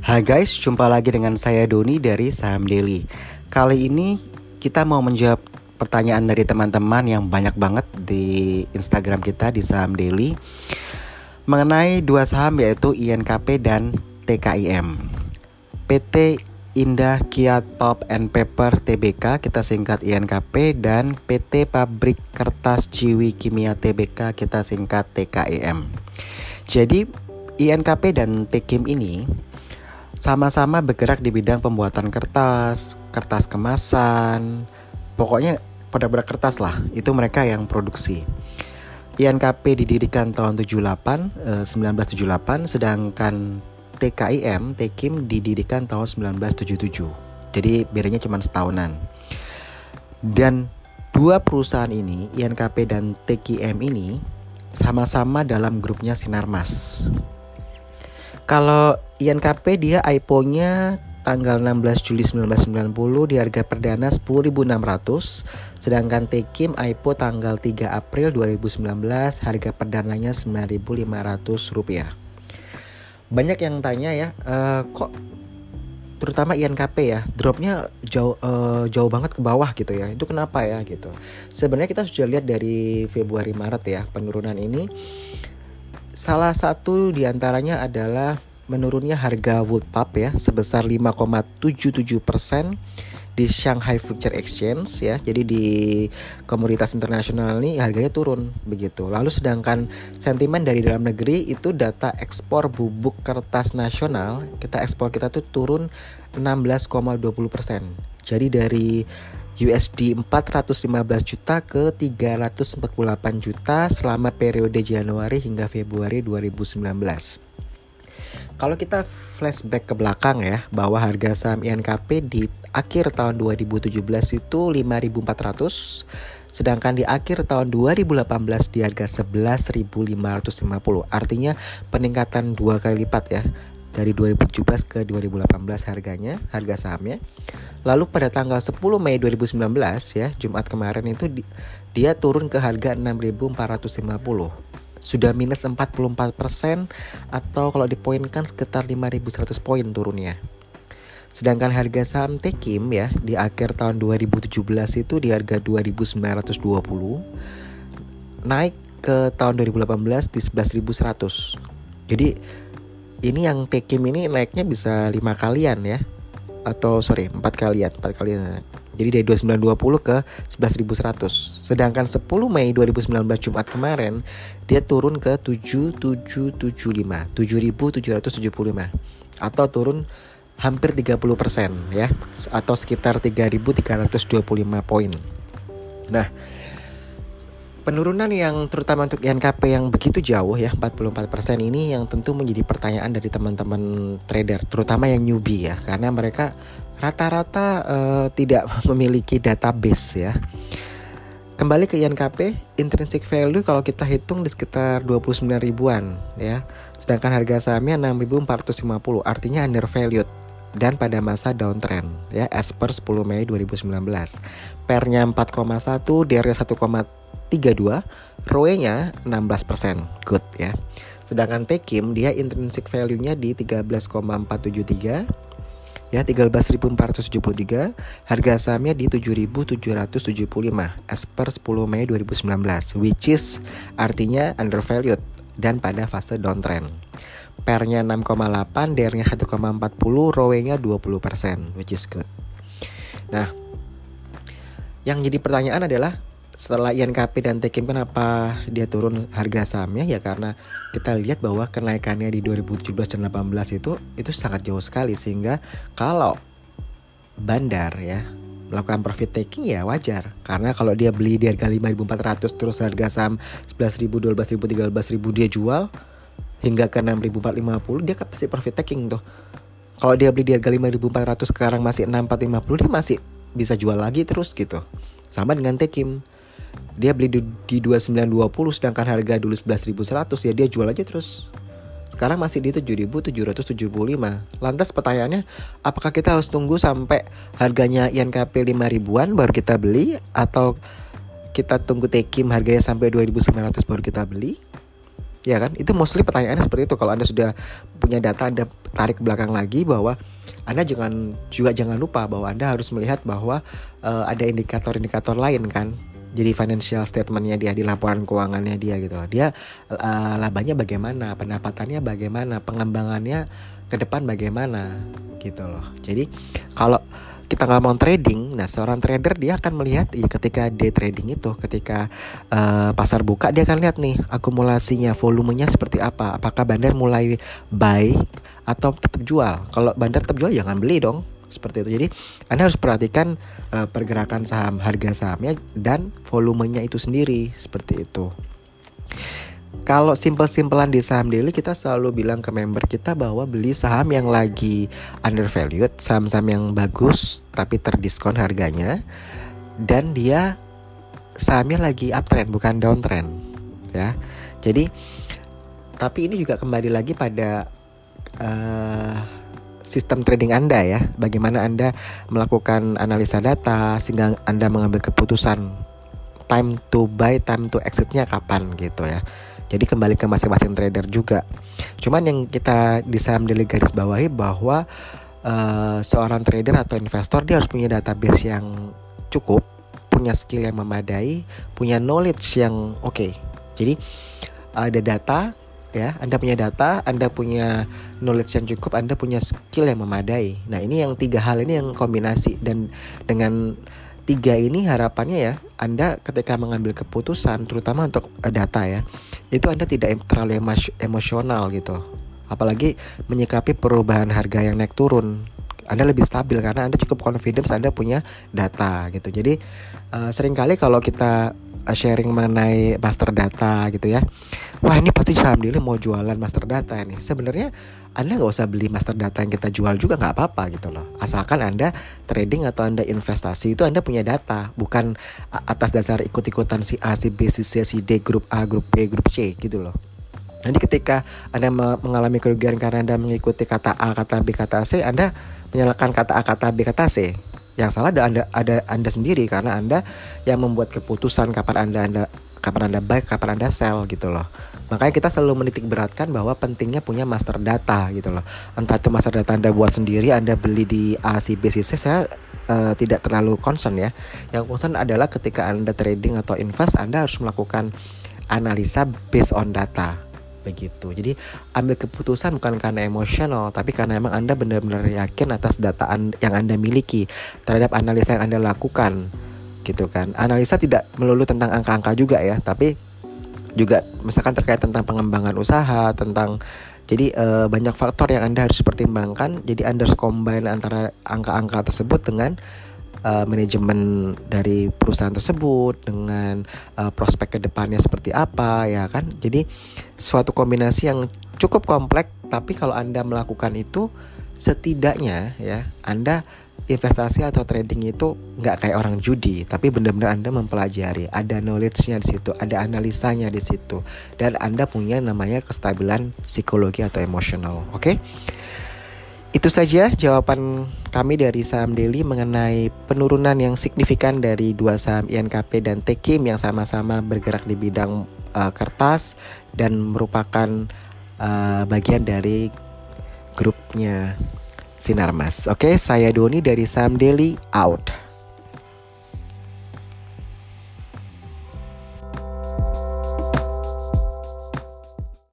Hai guys, jumpa lagi dengan saya Doni dari Saham Daily. Kali ini kita mau menjawab pertanyaan dari teman-teman yang banyak banget di Instagram kita di Saham Daily mengenai dua saham yaitu INKP dan TKIM. PT Indah Kiat Pulp and Paper TBK kita singkat INKP dan PT Pabrik Kertas Jiwi Kimia TBK kita singkat TKIM. Jadi INKP dan TKIM ini sama-sama bergerak di bidang pembuatan kertas, kertas kemasan, pokoknya produk-produk kertas lah. Itu mereka yang produksi. INKP didirikan tahun 78, eh, 1978, sedangkan TKIM, TKIM didirikan tahun 1977. Jadi bedanya cuma setahunan. Dan dua perusahaan ini, INKP dan TKIM ini sama-sama dalam grupnya Sinarmas. Kalau INKP dia IPO-nya tanggal 16 Juli 1990 di harga perdana 10.600 sedangkan Tekim IPO tanggal 3 April 2019 harga perdananya 9.500 rupiah. Banyak yang tanya ya uh, kok terutama INKP ya dropnya jauh uh, jauh banget ke bawah gitu ya. Itu kenapa ya gitu? Sebenarnya kita sudah lihat dari Februari Maret ya penurunan ini. Salah satu di antaranya adalah menurunnya harga wood pulp ya sebesar 5,77 persen di Shanghai Future Exchange ya. Jadi di komoditas internasional ini harganya turun begitu. Lalu sedangkan sentimen dari dalam negeri itu data ekspor bubuk kertas nasional, kita ekspor kita tuh turun 16,20 persen. Jadi dari USD 415 juta ke 348 juta selama periode Januari hingga Februari 2019. Kalau kita flashback ke belakang ya, bahwa harga saham INKP di akhir tahun 2017 itu 5.400, sedangkan di akhir tahun 2018 di harga 11.550. Artinya peningkatan dua kali lipat ya dari 2017 ke 2018 harganya, harga sahamnya. Lalu pada tanggal 10 Mei 2019 ya, Jumat kemarin itu di, dia turun ke harga 6.450. Sudah minus 44% atau kalau dipoinkan sekitar 5.100 poin turunnya. Sedangkan harga saham Tekim ya di akhir tahun 2017 itu di harga 2.920 naik ke tahun 2018 di 11.100. Jadi ini yang Tekim ini naiknya bisa lima kalian ya atau sorry empat kalian empat kalian jadi dari 2920 ke 11100 sedangkan 10 Mei 2019 Jumat kemarin dia turun ke 7775 7775 atau turun hampir 30% ya atau sekitar 3325 poin. Nah Penurunan yang terutama untuk INKP yang begitu jauh ya 44% ini yang tentu menjadi pertanyaan dari teman-teman trader terutama yang newbie ya karena mereka rata-rata uh, tidak memiliki database ya. Kembali ke INKP, intrinsic value kalau kita hitung di sekitar 29 ribuan ya. Sedangkan harga sahamnya 6450 artinya undervalued dan pada masa downtrend ya as per 10 Mei 2019. Pernya 4,1, DR-nya 32, ROE-nya 16%. Good ya. Sedangkan Tekim dia intrinsic value-nya di 13,473 ya 13.473 harga sahamnya di 7.775 as per 10 Mei 2019 which is artinya undervalued dan pada fase downtrend. Pernya 6,8 DR-nya 1,40 ROE-nya 20% which is good. Nah yang jadi pertanyaan adalah setelah INKP dan Tekim kenapa dia turun harga sahamnya? Ya karena kita lihat bahwa kenaikannya di 2017 dan 2018 itu itu sangat jauh sekali sehingga kalau bandar ya melakukan profit taking ya wajar. Karena kalau dia beli di harga 5.400 terus harga saham 11.000, 12.000, 13.000 dia jual hingga ke 6.450 dia kan pasti profit taking tuh. Kalau dia beli di harga 5.400 sekarang masih 6.450 dia masih bisa jual lagi terus gitu. Sama dengan Tekim dia beli di, di 2920 sedangkan harga dulu 11.100 ya dia jual aja terus. Sekarang masih di 7.775 lantas pertanyaannya apakah kita harus tunggu sampai harganya INKP 5 ribuan baru kita beli? Atau kita tunggu Tekim harganya sampai 2.900 baru kita beli? Ya kan? Itu mostly pertanyaannya seperti itu. Kalau anda sudah punya data anda tarik ke belakang lagi bahwa anda jangan juga jangan lupa bahwa anda harus melihat bahwa uh, ada indikator-indikator lain kan jadi financial statementnya dia di laporan keuangannya dia gitu. Dia uh, labanya bagaimana pendapatannya bagaimana pengembangannya ke depan bagaimana gitu loh. Jadi kalau kita nggak mau trading, nah seorang trader dia akan melihat ya ketika day trading itu, ketika uh, pasar buka dia akan lihat nih akumulasinya, volumenya seperti apa, apakah bandar mulai buy atau tetap jual. Kalau bandar tetap jual jangan beli dong, seperti itu. Jadi Anda harus perhatikan uh, pergerakan saham, harga sahamnya dan volumenya itu sendiri seperti itu kalau simple-simplean di saham daily kita selalu bilang ke member kita bahwa beli saham yang lagi undervalued, saham-saham yang bagus tapi terdiskon harganya dan dia sahamnya lagi uptrend bukan downtrend ya. Jadi tapi ini juga kembali lagi pada uh, sistem trading Anda ya. Bagaimana Anda melakukan analisa data sehingga Anda mengambil keputusan time to buy, time to exitnya kapan gitu ya. Jadi kembali ke masing-masing trader juga. Cuman yang kita di saham daily garis bawahi bahwa uh, seorang trader atau investor dia harus punya database yang cukup, punya skill yang memadai, punya knowledge yang oke. Okay. Jadi ada data ya, Anda punya data, Anda punya knowledge yang cukup, Anda punya skill yang memadai. Nah, ini yang tiga hal ini yang kombinasi dan dengan tiga ini harapannya ya Anda ketika mengambil keputusan terutama untuk eh, data ya itu Anda tidak terlalu emosional gitu apalagi menyikapi perubahan harga yang naik turun anda lebih stabil karena Anda cukup confidence Anda punya data gitu. Jadi uh, sering kali kalau kita sharing mengenai master data gitu ya. Wah ini pasti saham dulu mau jualan master data ini. Sebenarnya Anda nggak usah beli master data yang kita jual juga nggak apa-apa gitu loh. Asalkan Anda trading atau Anda investasi itu Anda punya data, bukan atas dasar ikut-ikutan si A, si B, si C, si D, grup A, grup B, grup C gitu loh. Nanti ketika Anda mengalami kerugian karena Anda mengikuti kata A, kata B, kata C, Anda menyalahkan kata A, kata B, kata C. Yang salah ada Anda ada Anda sendiri karena Anda yang membuat keputusan kapan Anda Anda kapan Anda buy, kapan Anda sell gitu loh. Makanya kita selalu menitik beratkan bahwa pentingnya punya master data gitu loh. Entah itu master data Anda buat sendiri, Anda beli di A, C, B, C, C, saya uh, tidak terlalu concern ya. Yang concern adalah ketika Anda trading atau invest, Anda harus melakukan analisa based on data begitu. Jadi ambil keputusan bukan karena emosional, tapi karena emang Anda benar-benar yakin atas data yang Anda miliki terhadap analisa yang Anda lakukan. Gitu kan. Analisa tidak melulu tentang angka-angka juga ya, tapi juga misalkan terkait tentang pengembangan usaha, tentang jadi e, banyak faktor yang Anda harus pertimbangkan. Jadi Anda harus combine antara angka-angka tersebut dengan uh, manajemen dari perusahaan tersebut dengan uh, prospek ke depannya seperti apa ya kan jadi suatu kombinasi yang cukup kompleks tapi kalau anda melakukan itu setidaknya ya anda investasi atau trading itu nggak kayak orang judi, tapi benar-benar Anda mempelajari, ada knowledge-nya di situ, ada analisanya di situ, dan Anda punya namanya kestabilan psikologi atau emosional. Oke? Okay? Itu saja jawaban kami dari saham Daily mengenai penurunan yang signifikan dari dua saham INKP dan Tekim yang sama-sama bergerak di bidang uh, kertas dan merupakan uh, bagian dari grupnya Sinarmas. Oke, saya Doni dari Saham Daily out.